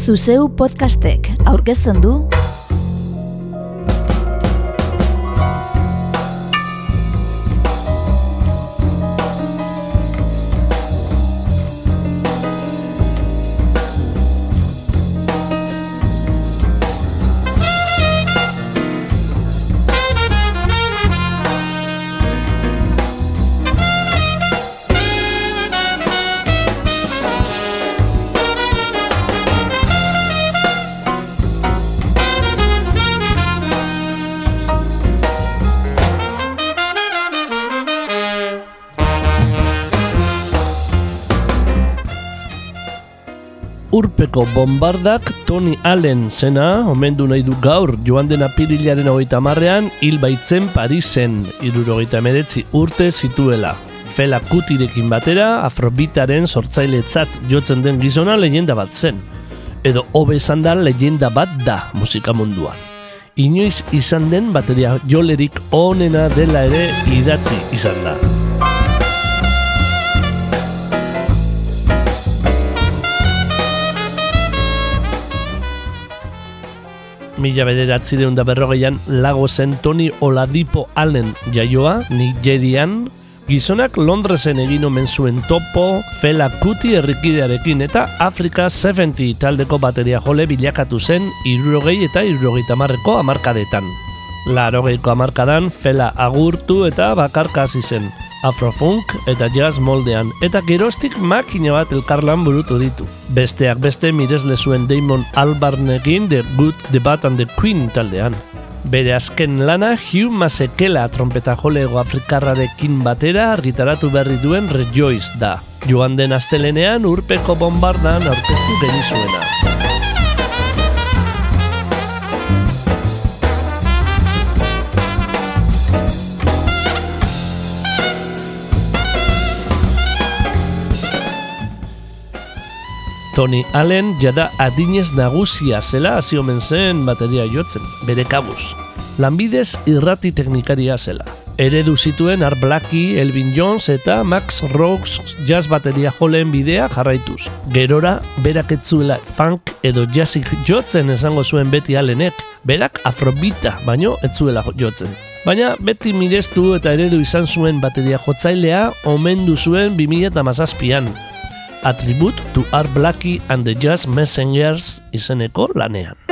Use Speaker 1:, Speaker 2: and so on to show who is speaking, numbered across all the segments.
Speaker 1: Zuzeu podcastek aurkezten du
Speaker 2: urpeko bombardak Tony Allen zena, omendu nahi du gaur, joan den apirilaren hogeita marrean, hil baitzen Parisen, irurogeita meretzi urte zituela. Fela kutirekin batera, afrobitaren sortzailetzat jotzen den gizona leyenda bat zen. Edo hobe esan da leyenda bat da musika munduan. Inoiz izan den bateria jolerik onena dela ere idatzi izan da. Mila bederatzi deun da berrogeian lago zen Tony Oladipo Allen jaioa, Nigerian, gizonak Londresen egin omen zuen topo, Fela Kuti errikidearekin eta Afrika 70 taldeko bateria jole bilakatu zen irurogei eta irurogei tamarreko amarkadetan. Larogeiko amarkadan Fela agurtu eta bakarkasi zen, afrofunk eta jazz moldean, eta gerostik makina bat elkarlan burutu ditu. Besteak beste miresle zuen Damon Albarnekin The Good, The Bad and The Queen taldean. Bere azken lana Hugh Masekela trompeta jolego afrikarrarekin batera argitaratu berri duen Rejoice da. Joan den astelenean urpeko bombardan aurkeztu genizuena. Tony Allen jada adinez nagusia zela hasi omen zen bateria jotzen, bere kabuz. Lanbidez irrati teknikaria zela. Eredu zituen Art Blackie, Elvin Jones eta Max Rocks jazz bateria joleen bidea jarraituz. Gerora, berak etzuela funk edo jazzik jotzen esango zuen beti Allenek, berak afrobita baino etzuela jotzen. Baina beti mirestu eta eredu izan zuen bateria jotzailea omendu zuen 2008an, Attribute to Art Blackie and the Jazz Messengers izeneko lanean.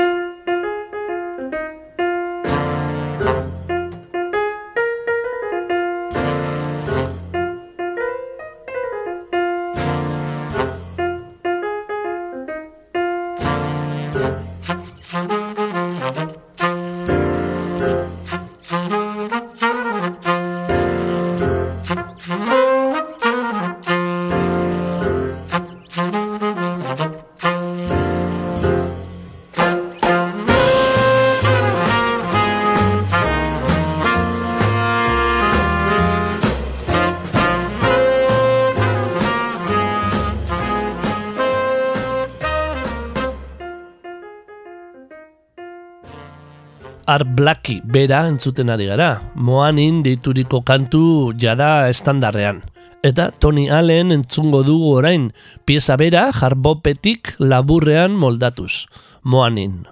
Speaker 2: Art Blackie bera entzuten ari gara, moanin deituriko kantu jada estandarrean. Eta Tony Allen entzungo dugu orain, pieza bera jarbopetik laburrean moldatuz, moanin.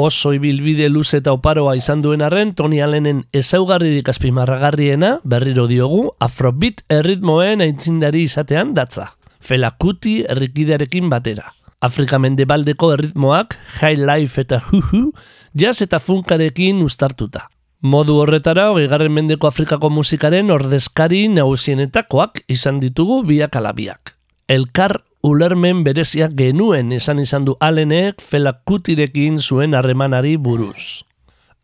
Speaker 2: Oso ibilbide luze eta oparoa izan duen arren, Tony Allenen ezaugarririk azpimarragarriena, berriro diogu, afrobeat erritmoen aintzindari izatean datza. Felakuti errikidearekin batera. Afrika mendebaldeko erritmoak, high life eta huhu, jazz eta funkarekin ustartuta. Modu horretara, hogeigarren mendeko Afrikako musikaren ordezkari nagusienetakoak izan ditugu biak alabiak. Elkar ulermen bereziak genuen esan izan du alenek felakutirekin zuen harremanari buruz.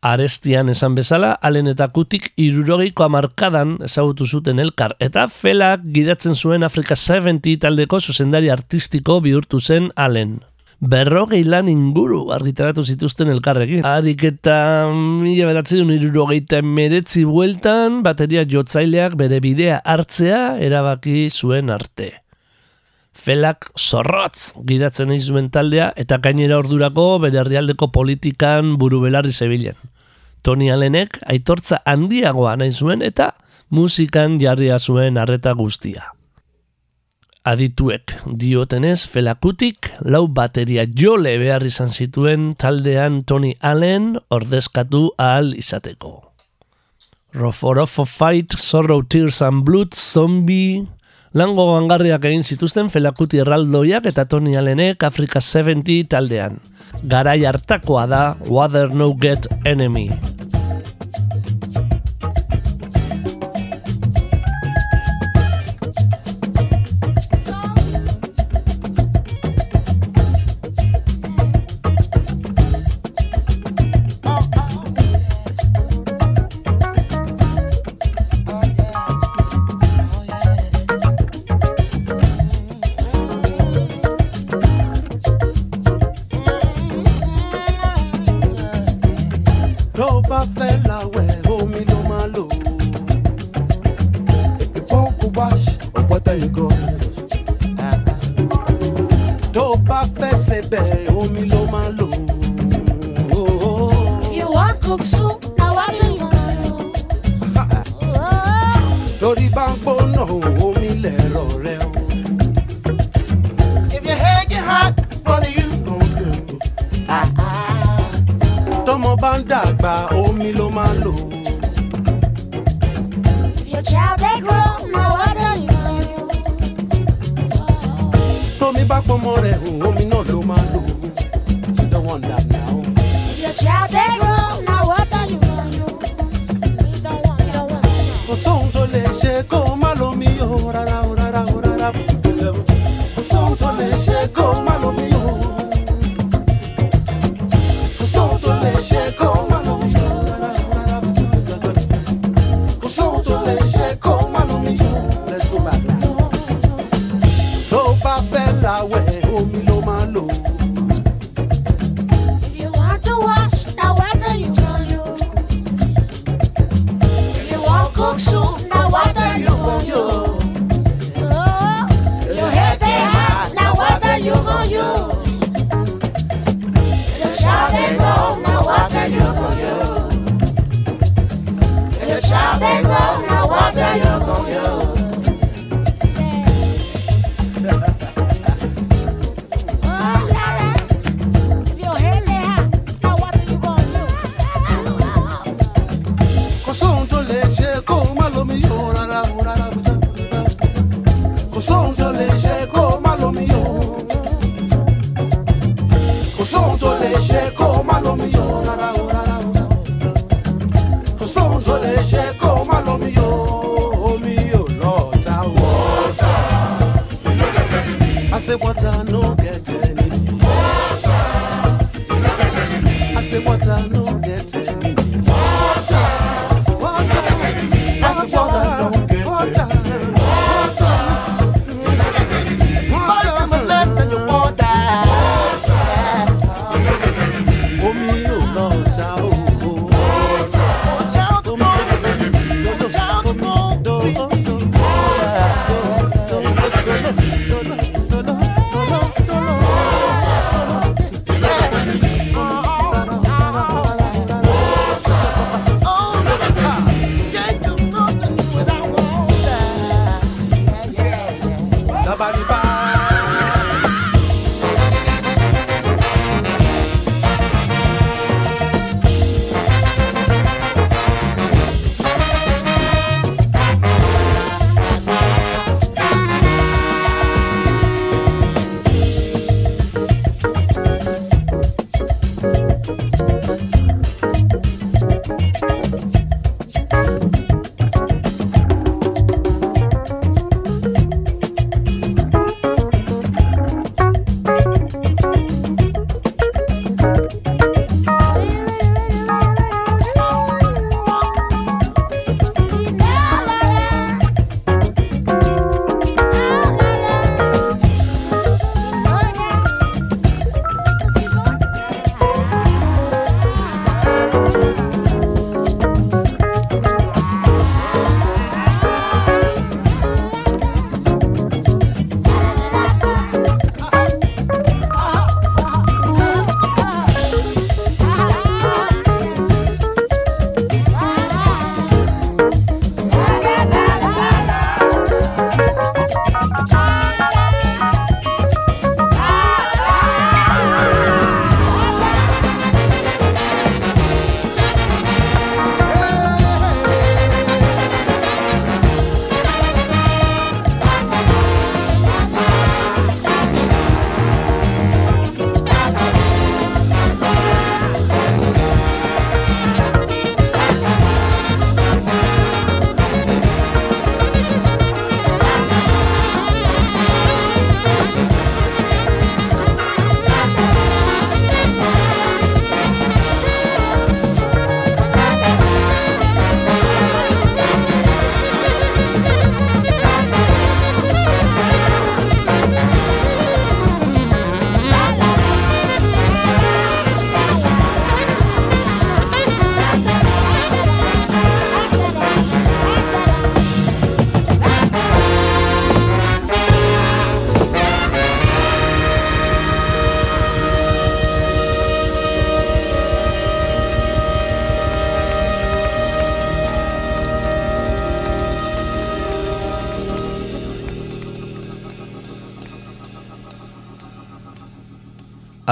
Speaker 2: Arestian esan bezala, alen eta kutik irurogeiko amarkadan ezagutu zuten elkar, eta felak gidatzen zuen Afrika 70 taldeko zuzendari artistiko bihurtu zen alen. Berrogei lan inguru argitaratu zituzten elkarrekin. Harik eta mila beratzen irurogeita meretzi bueltan, bateria jotzaileak bere bidea hartzea erabaki zuen arte felak zorrotz gidatzen izuen taldea eta gainera ordurako bere herrialdeko politikan buru belarri zebilen. Tony Allenek aitortza handiagoa nahi zuen eta musikan jarria zuen arreta guztia. Adituek diotenez felakutik lau bateria jole behar izan zituen taldean Tony Allen ordezkatu ahal izateko. Roforofo Fight, Sorrow, Tears and Blood, Zombie, Lango gangarriak egin zituzten felakuti erraldoiak eta Tony Allenek Afrika 70 taldean. Garai hartakoa da Water No Get Enemy.
Speaker 3: I highway.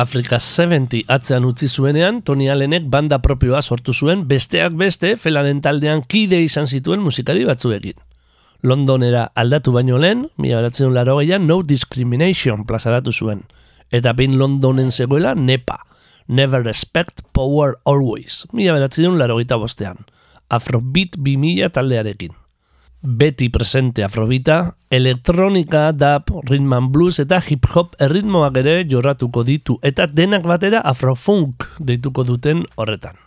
Speaker 2: Afrika 70 atzean utzi zuenean, Tony Allenek banda propioa sortu zuen, besteak beste, felaren taldean kide izan zituen musikari batzuekin. Londonera aldatu baino lehen, mila beratzen laro No Discrimination plazaratu zuen. Eta behin Londonen zegoela, NEPA, Never Respect Power Always, mila beratzen laro bostean. Afrobeat 2000 taldearekin beti presente afrobita, elektronika, dub, rhythm and blues eta hip hop erritmoak ere jorratuko ditu eta denak batera afrofunk deituko duten horretan.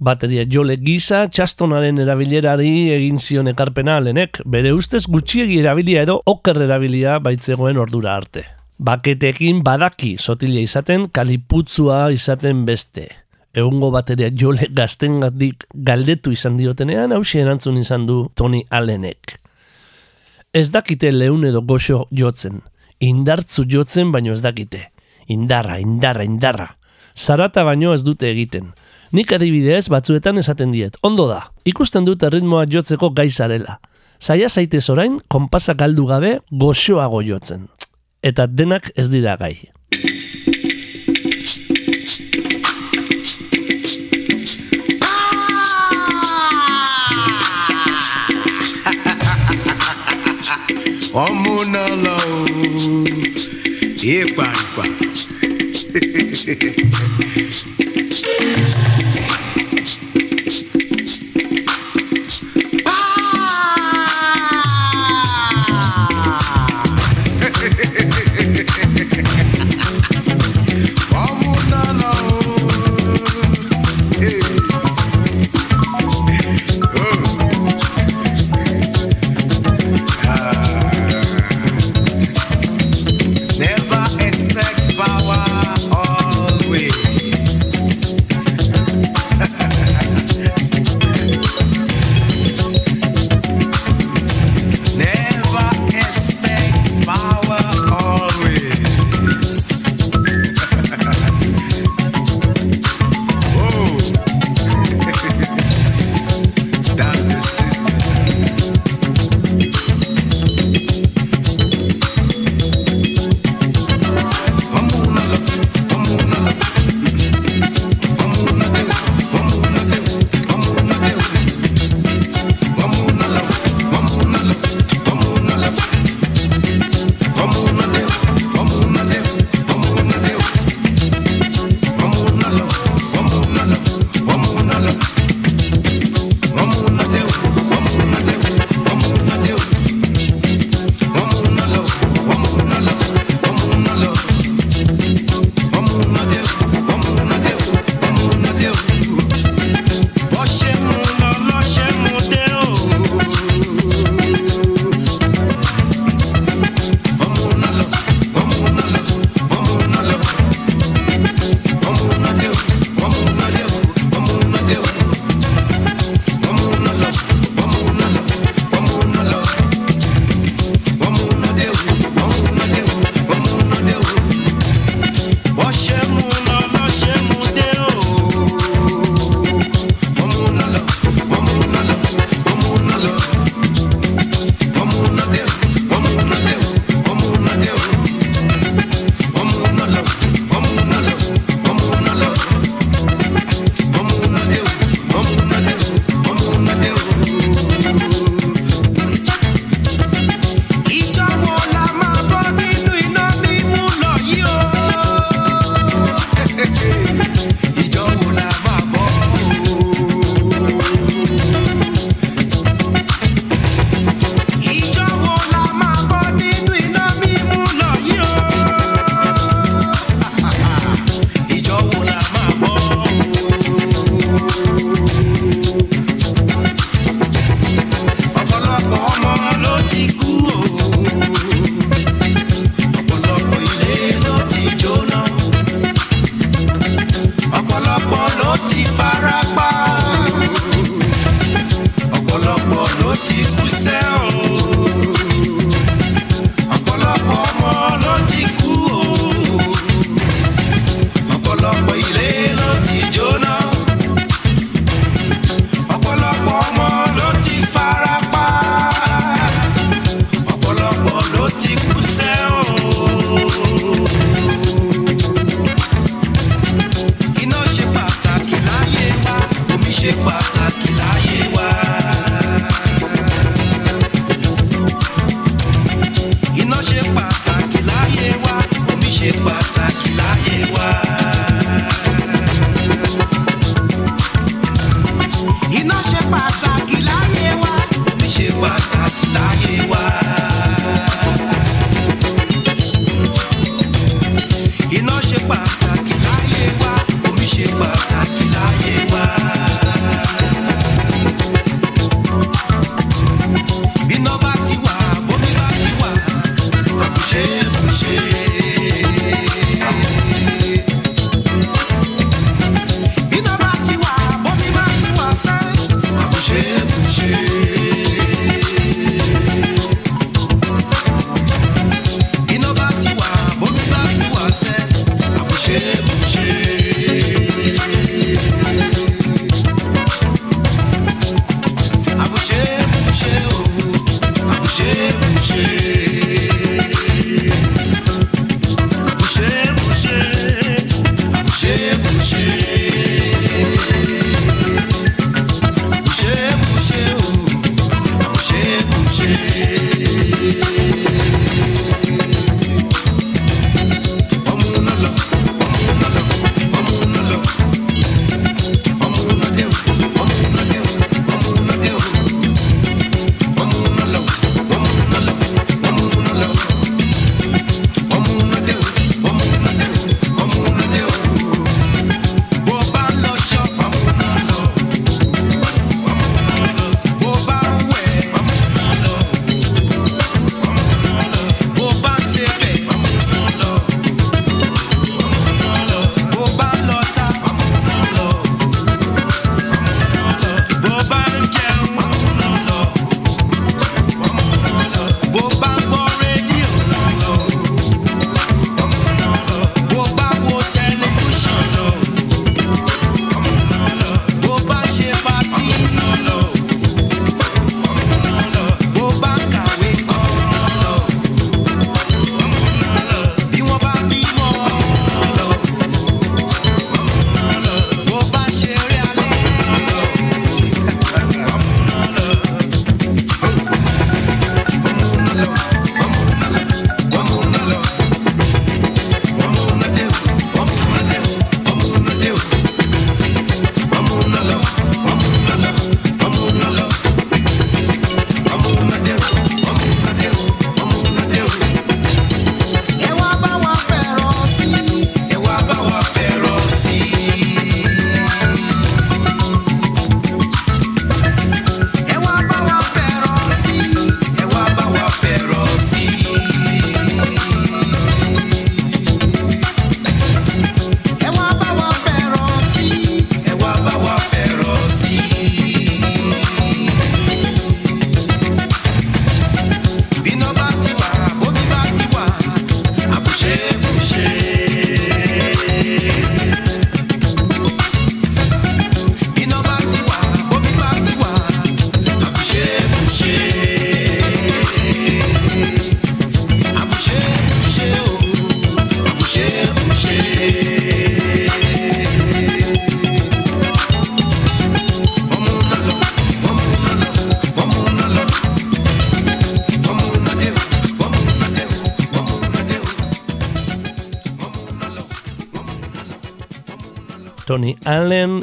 Speaker 2: Bateria jole gisa, txastonaren erabilerari egin zion ekarpena alenek, bere ustez gutxiegi erabilia edo oker erabilia baitzegoen ordura arte. Baketekin badaki sotila izaten, kaliputzua izaten beste egungo bateria jole gaztengatik galdetu izan diotenean hausi erantzun izan du Tony Allenek. Ez dakite lehun edo goxo jotzen, indartzu jotzen baino ez dakite. Indarra, indarra, indarra. Zarata baino ez dute egiten. Nik adibidez batzuetan esaten diet. Ondo da, ikusten dut erritmoa jotzeko gaizarela. Zaila zaitez orain, konpasa galdu gabe goxoago jotzen. Eta denak ez dira gai.
Speaker 4: ọmú náà lọ o
Speaker 2: yé pàǹpà.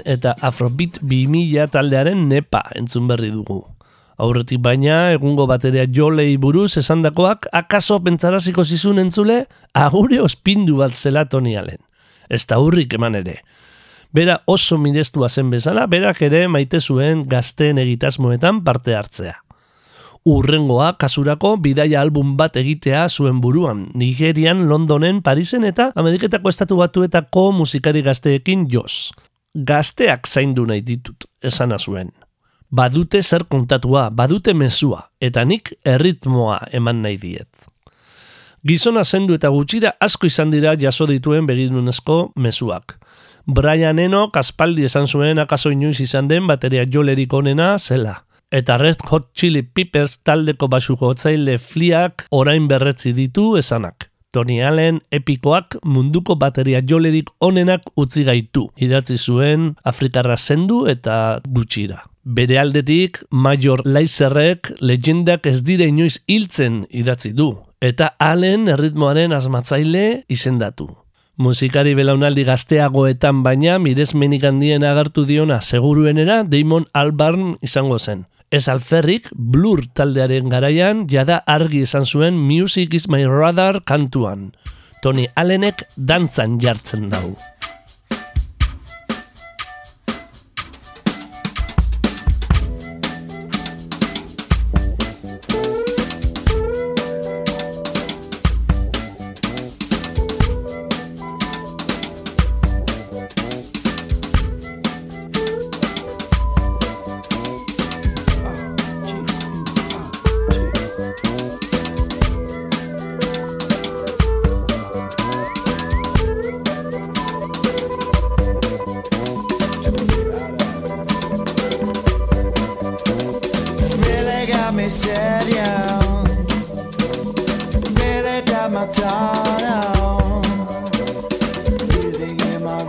Speaker 2: eta Afrobeat 2000 taldearen nepa entzun berri dugu. Aurretik baina, egungo bateria jolei buruz esandakoak akaso pentsaraziko zizun entzule, agure ospindu bat zela Tony Allen. Ez da hurrik eman ere. Bera oso mirestua zen bezala, berak ere maite zuen gazteen egitasmoetan parte hartzea. Urrengoa kasurako bidaia album bat egitea zuen buruan, Nigerian, Londonen, Parisen eta Ameriketako estatu batuetako musikari gazteekin joz. Gazteak zaindu nahi ditut, esana zuen. Badute zer kontatua, badute mezua, eta nik erritmoa eman nahi diet. Gizona zendu eta gutxira asko izan dira jaso dituen begirunezko mezuak. Brian Eno kaspaldi esan zuen akaso inoiz izan den bateria jolerik onena zela. Eta Red Hot Chili Peppers taldeko basuko otzaile fliak orain berretzi ditu esanak. Tony Allen epikoak munduko bateria jolerik onenak utzi gaitu. Idatzi zuen Afrikarra zendu eta gutxira. Bere aldetik, Major Laizerrek legendak ez dire inoiz hiltzen idatzi du. Eta Allen erritmoaren asmatzaile izendatu. Musikari belaunaldi gazteagoetan baina miresmenik handien agartu diona seguruenera Damon Albarn izango zen. Ez alferrik, Blur taldearen garaian jada argi esan zuen Music is my radar kantuan. Tony Allenek dantzan jartzen dau.
Speaker 5: miseria Viene da matara in my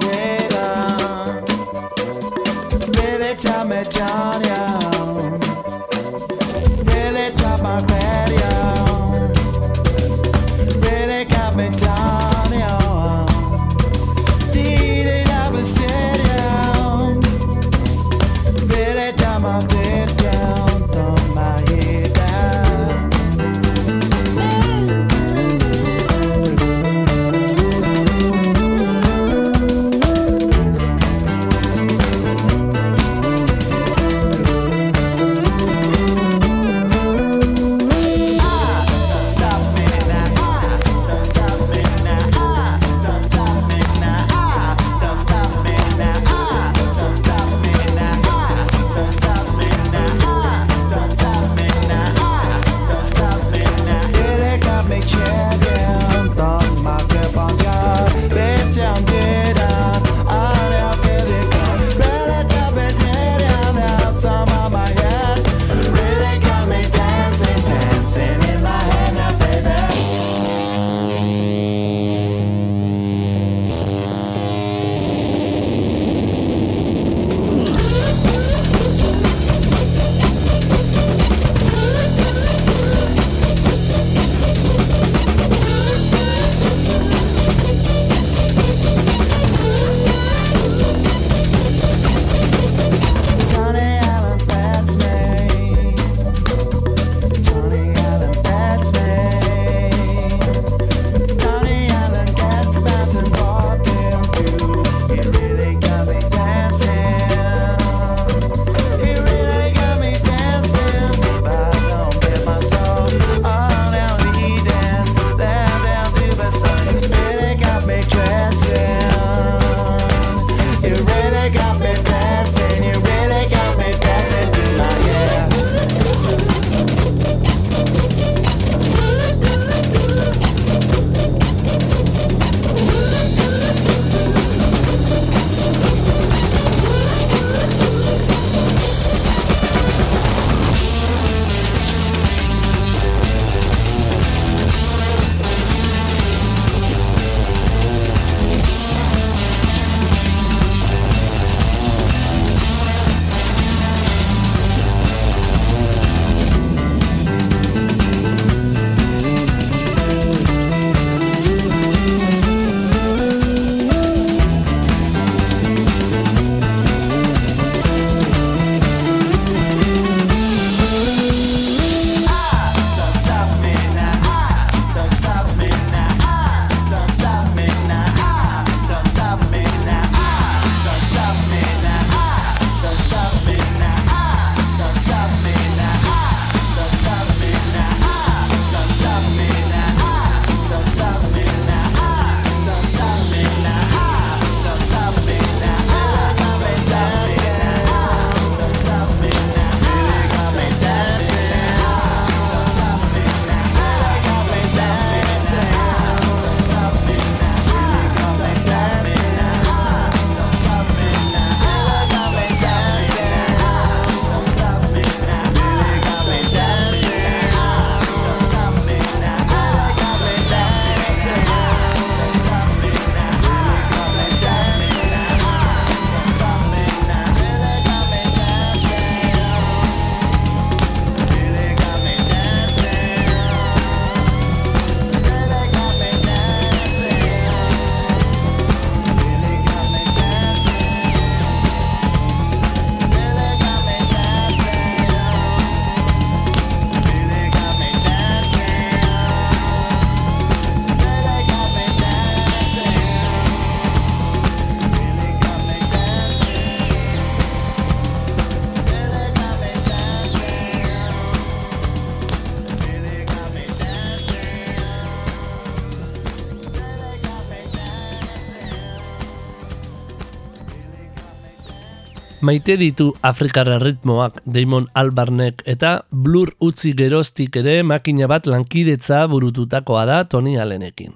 Speaker 2: Maite ditu Afrikarra ritmoak Damon Albarnek eta blur utzi geroztik ere makina bat lankidetza burututakoa da Tony Allenekin.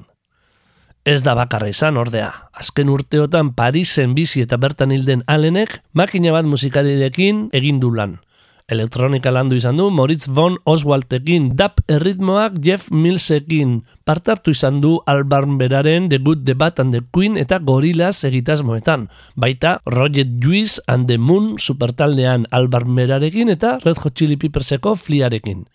Speaker 2: Ez da bakarra izan ordea. Azken urteotan Parisen bizi eta bertan hilden Allenek makina bat musikarirekin egin du lan. Elektronika landu izan du Moritz von Oswaltekin, dap erritmoak Jeff Millsekin, partartu izan du Albarn beraren The Good, The Bad and The Queen eta Gorillaz egitasmoetan. Baita Roger Juice and The Moon supertaldean Albarn berarekin eta Red Hot Chili Pepperseko fliarekin.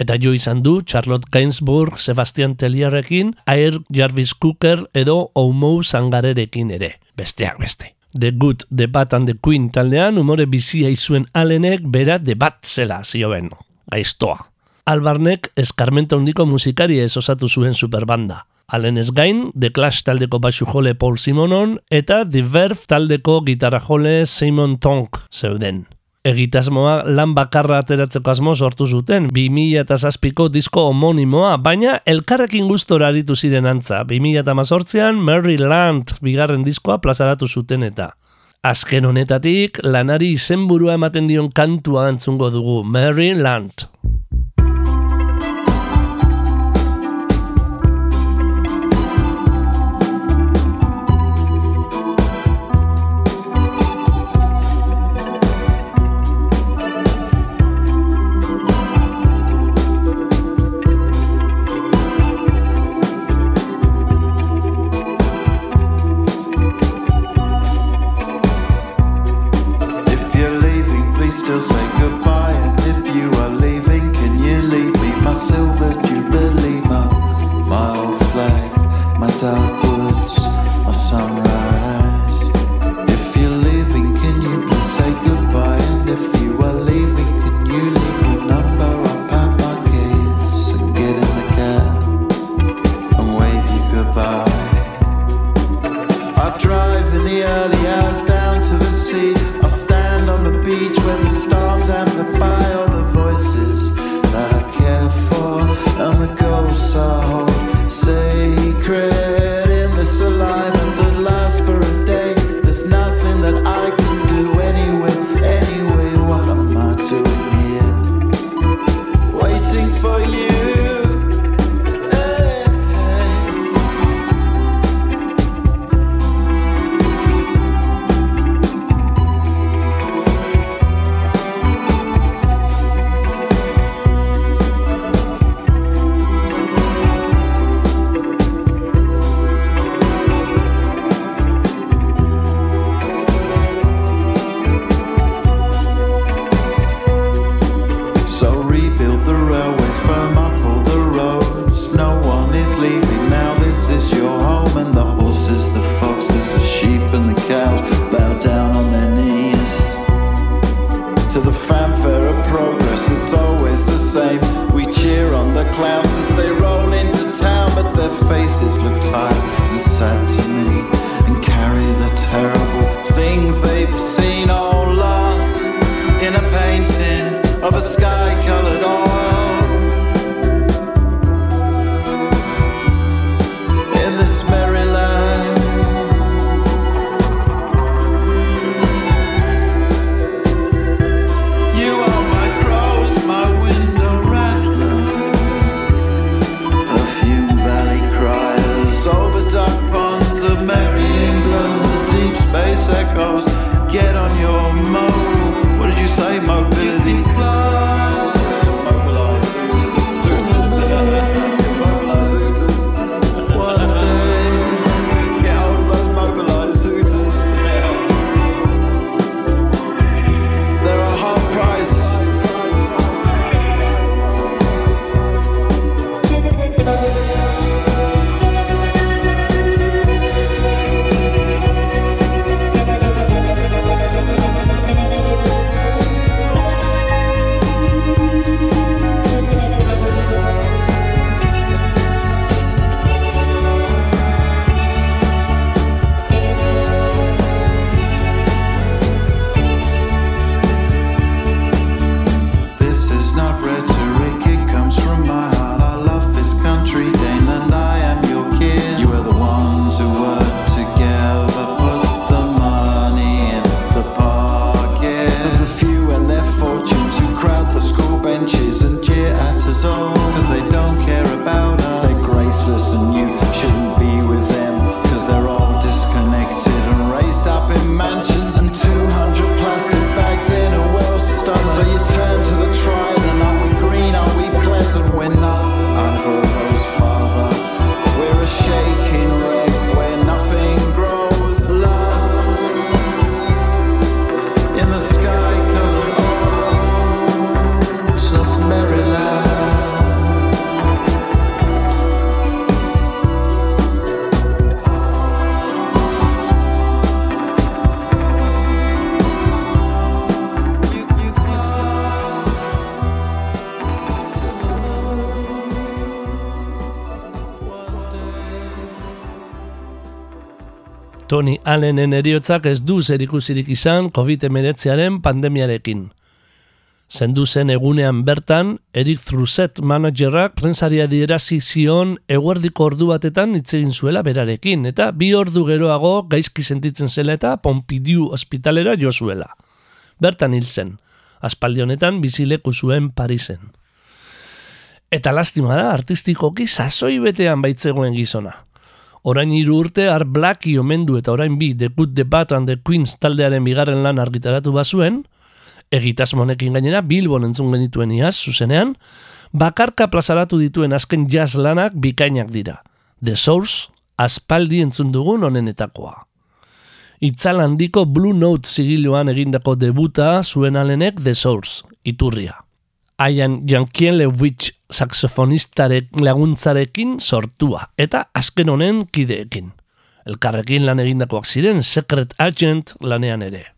Speaker 2: Eta jo izan du Charlotte Gainsbourg, Sebastian Tellierrekin, Air Jarvis Cooker edo Omo Zangarerekin ere. Besteak beste. The Good, The Bad and The Queen taldean umore bizia izuen alenek bera The Bad zela zioen. Gaiztoa. Albarnek eskarmenta hondiko musikari ez osatu zuen superbanda. Alen ez gain, The Clash taldeko basu jole Paul Simonon eta The Verve taldeko gitarra jole Simon Tonk zeuden. Egitasmoa lan bakarra ateratzeko asmo sortu zuten, 2000 eta zazpiko disko homonimoa, baina elkarrekin gustora aritu ziren antza. 2000 eta mazortzean Maryland bigarren diskoa plazaratu zuten eta. Azken honetatik, lanari izenburua ematen dion kantua antzungo dugu, Maryland.
Speaker 6: If
Speaker 2: Tony Allenen eriotzak ez du zerikusirik izan COVID-19aren pandemiarekin. Zendu zen egunean bertan, Eric Thruset managerrak prensaria dierazi zion eguerdiko ordu batetan hitz egin zuela berarekin, eta bi ordu geroago gaizki sentitzen zela eta Pompidou ospitalera jo zuela. Bertan hil zen, aspaldi honetan bizileku zuen Parisen. Eta lastima da, artistikoki sasoi betean baitzegoen gizona. Orain hiru urte Art Blacki omendu eta orain bi The Good, The Bad and The Queens taldearen bigarren lan argitaratu bazuen, egitasmonekin gainera Bilbon entzun genituen iaz, zuzenean, bakarka plazaratu dituen azken jazz lanak bikainak dira. The Source, aspaldi entzun dugun honenetakoa. Itzal handiko Blue Note zigiluan egindako debuta zuen alenek The Source, iturria. Haian Jankien Lewitsch saxofonistarek laguntzarekin sortua, eta azken honen kideekin. Elkarrekin lan egindakoak ziren Secret Agent lanean ere.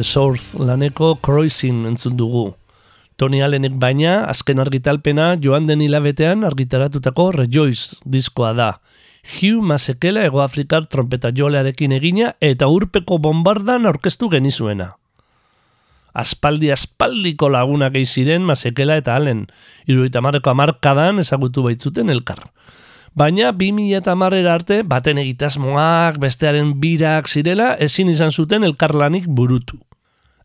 Speaker 2: The South laneko Croising entzun dugu. Tony Allenek baina, azken argitalpena joan den hilabetean argitaratutako Rejoice diskoa da. Hugh Masekela Ego Afrikar trompeta jolearekin egina eta urpeko bombardan aurkeztu genizuena. Aspaldi aspaldiko lagunak ziren Masekela eta Allen, iruita marreko amarkadan ezagutu baitzuten elkar. Baina 2000 eta arte baten egitasmoak, bestearen birak zirela, ezin izan zuten elkarlanik burutu.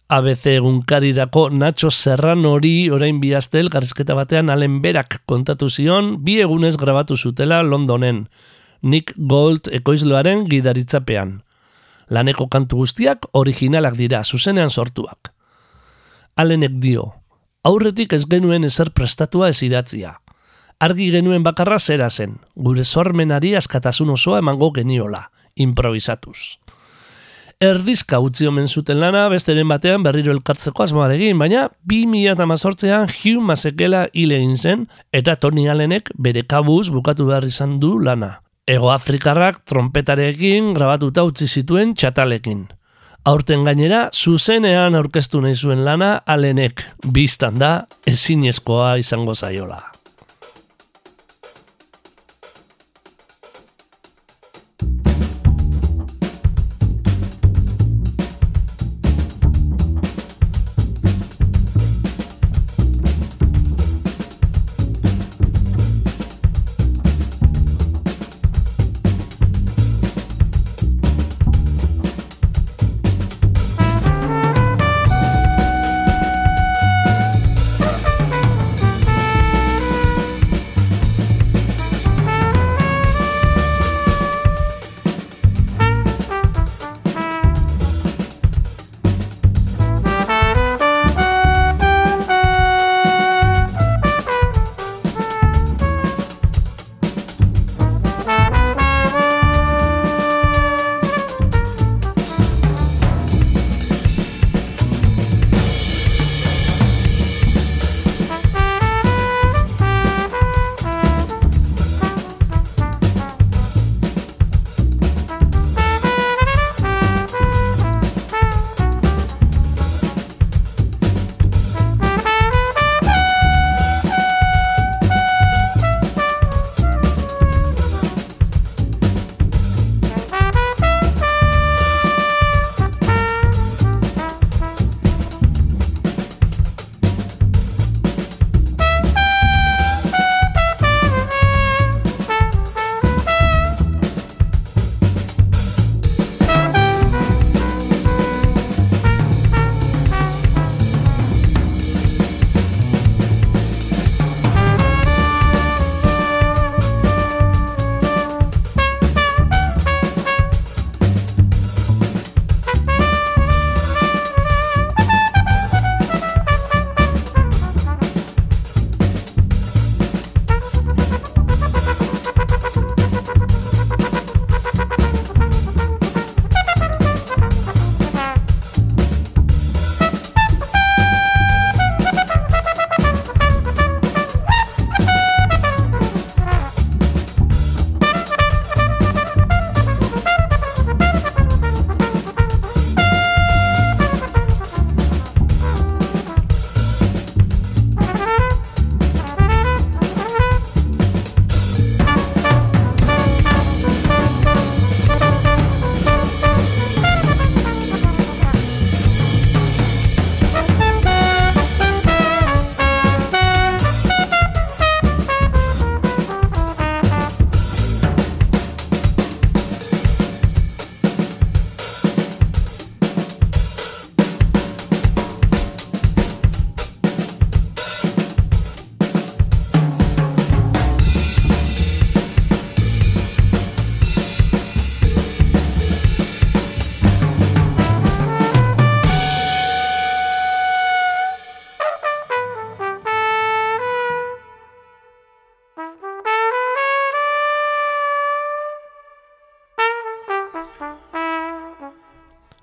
Speaker 2: ABC egunkarirako Nacho Serrano hori orain bihazte elkarrizketa batean alen berak kontatu zion bi egunez grabatu zutela Londonen, Nick Gold ekoizloaren gidaritzapean. Laneko kantu guztiak originalak dira, zuzenean sortuak. Alenek dio, aurretik ez genuen ezer prestatua ez idatzia. Argi genuen bakarra zera zen, gure sormenari askatasun osoa emango geniola, improvisatuz. Erdizka utzi omen zuten lana besteren batean berriro elkartzeko asmoarekin, baina 2018an Hugh Masekela hile zen eta Tony Allenek bere kabuz bukatu behar izan du lana. Ego Afrikarrak trompetarekin grabatuta utzi zituen txatalekin. Aurten gainera, zuzenean aurkeztu nahi zuen lana Allenek, biztan da ezinezkoa izango zaiola.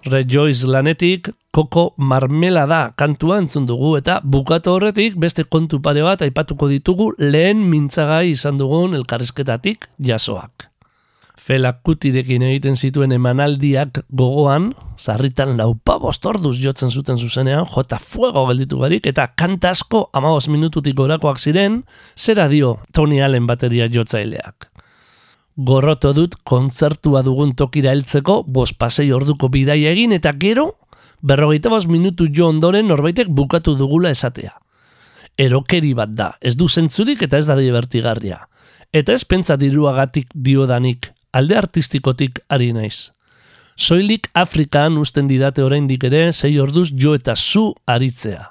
Speaker 2: Rejoice lanetik koko marmela da kantua entzun dugu eta bukatu horretik beste kontu pare bat aipatuko ditugu lehen mintzagai izan dugun elkarrizketatik jasoak. Felakutirekin egiten zituen emanaldiak gogoan, sarritan laupa bostorduz jotzen zuten zuzenean, jota fuego gelditu barik, eta kanta asko amabos minututik gorakoak ziren, zera dio Tony Allen bateria jotzaileak. Gorroto dut kontzertua dugun tokira heltzeko bost pasei orduko bidaia egin eta gero berrogeita bost minutu jo ondoren norbaitek bukatu dugula esatea. Erokeri bat da, ez du zentzurik eta ez da divertigarria. Eta ez pentsa diruagatik diodanik, alde artistikotik ari naiz. Soilik Afrikaan usten didate oraindik ere sei orduz jo eta zu aritzea.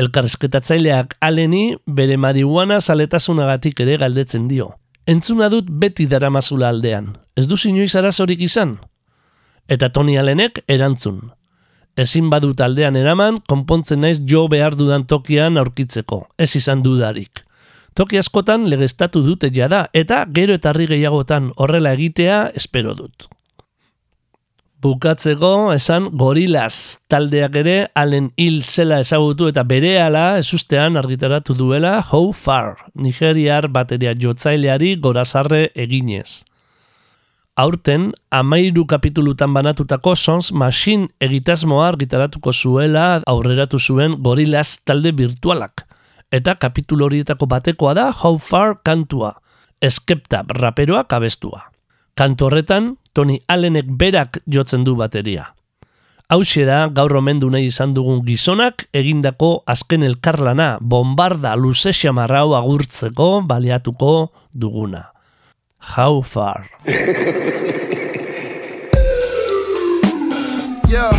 Speaker 2: Elkarrezketatzaileak aleni bere marihuana saletasunagatik ere galdetzen dio. Entzuna dut beti daramazula aldean. Ez du inoiz arazorik izan? Eta Tony Allenek erantzun. Ezin badut aldean eraman, konpontzen naiz jo behar dudan tokian aurkitzeko. Ez izan dudarik. Toki askotan legestatu dute jada, eta gero eta gehiagotan horrela egitea espero dut. Bukatzeko, esan gorilaz taldeak ere alen hil zela ezagutu eta bere ala ezustean argitaratu duela How Far, Nigeriar bateria jotzaileari gorazarre eginez. Aurten, amairu kapitulutan banatutako Sons Machine egitasmoa argitaratuko zuela aurreratu zuen gorilaz talde virtualak. Eta kapitulu horietako batekoa da How Far kantua, eskepta raperoak abestua. Kantu horretan, Tony Allenek berak jotzen du bateria. Hauxe da gaur omendu nahi izan dugun gizonak egindako azken elkarlana bombarda luze xamarrau agurtzeko baliatuko duguna. How far?
Speaker 7: Yeah,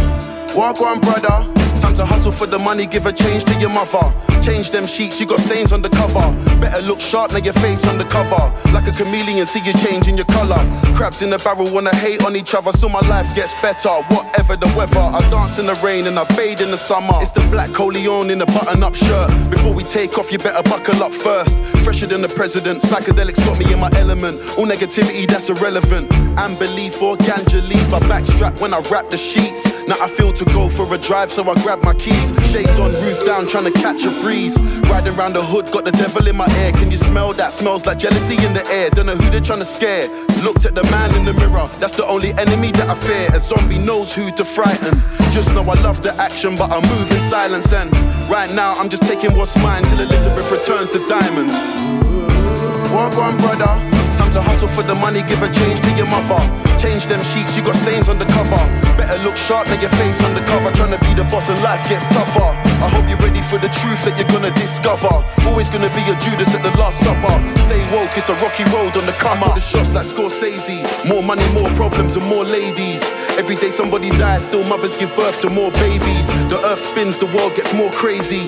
Speaker 7: walk on, brother. Time to hustle for the money, give a change to your mother. Change them sheets, you got stains on the cover. Better look sharp, now your face on the cover. Like a chameleon, see you changing your color. Crabs in the barrel wanna hate on each other, so my life gets better. Whatever the weather, I dance in the rain and I bathe in the summer. It's the black Coleon in a button up shirt. Before we take off, you better buckle up first. Fresher than the president, psychedelics got me in my element. All negativity, that's irrelevant. And belief or ganja leaf, I backstrap when I wrap the sheets. Now I feel to go for a drive, so I grab my keys. Shades on, roof down, trying to catch a breeze. Riding around the hood, got the devil in my ear. Can you smell that? Smells like jealousy in the air. Don't know who they're trying to scare. Looked at the man in the mirror, that's the only enemy that I fear. A zombie knows who to frighten. Just know I love the action, but I move in silence. And right now, I'm just taking what's mine till Elizabeth returns the diamonds. Walk on, brother. Time to hustle for the money, give a change to your mother. Change them sheets, you got stains on the cover. Better look sharp, now your face on the cover. Trying to be the boss and life gets tougher. I hope you're ready for the truth that you're gonna discover. Always gonna be a Judas at the Last Supper. Stay woke, it's a rocky road on the come up. The shots like Scorsese. More money, more problems, and more ladies. Every day somebody dies, still mothers give birth to more babies. The earth spins, the world gets more crazy.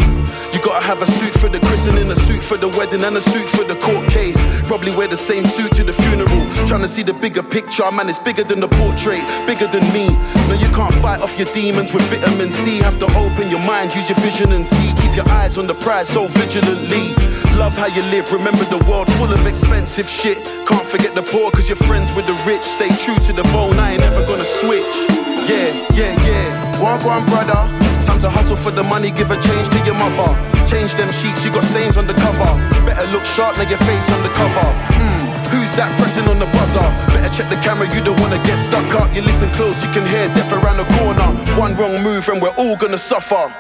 Speaker 7: Gotta have a suit for the christening, a suit for the wedding, and a suit for the court case. Probably wear the same suit to the funeral. Trying to see the bigger picture, man, it's bigger than the portrait, bigger than me. No, you can't fight off your demons with vitamin C. Have to open your mind, use your vision and see. Keep your eyes on the prize so vigilantly. Love how you live, remember the world full of expensive shit. Can't forget the poor, cause you're friends with the rich. Stay true to the bone, I ain't ever gonna switch. Yeah, yeah, yeah. Walk on, brother. Time to hustle for the money, give a change to your mother. Change them sheets, you got stains on the cover. Better look sharp, now your face on the cover. Hmm, who's that pressing on the buzzer? Better check the camera, you don't wanna get stuck up. You listen close, you can hear death around the corner. One wrong move and we're all gonna suffer.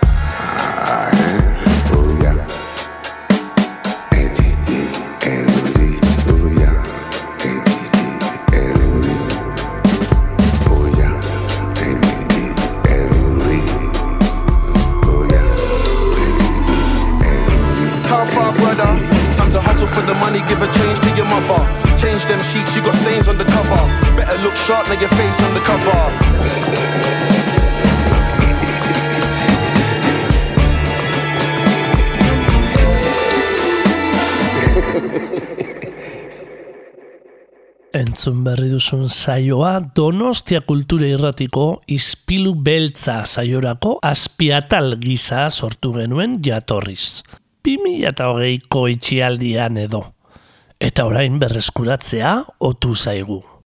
Speaker 7: Mother. Change them sheets, you got stains on the cover. Better look sharp, now your face on the cover.
Speaker 2: Entzun berri duzun saioa Donostia Kultura Irratiko Izpilu Beltza saiorako azpiatal gisa sortu genuen jatorriz. 2008ko itxialdian edo. Eta orain berreskuratzea otu zaigu.